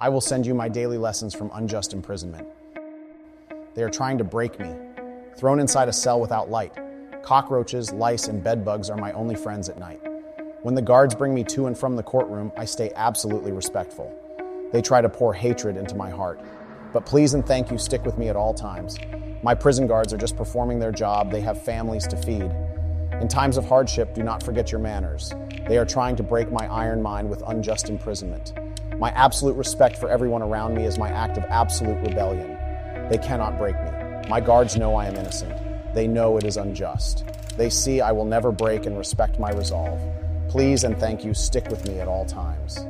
I will send you my daily lessons from unjust imprisonment. They are trying to break me. Thrown inside a cell without light, cockroaches, lice, and bedbugs are my only friends at night. When the guards bring me to and from the courtroom, I stay absolutely respectful. They try to pour hatred into my heart. But please and thank you stick with me at all times. My prison guards are just performing their job, they have families to feed. In times of hardship, do not forget your manners. They are trying to break my iron mind with unjust imprisonment. My absolute respect for everyone around me is my act of absolute rebellion. They cannot break me. My guards know I am innocent. They know it is unjust. They see I will never break and respect my resolve. Please and thank you stick with me at all times.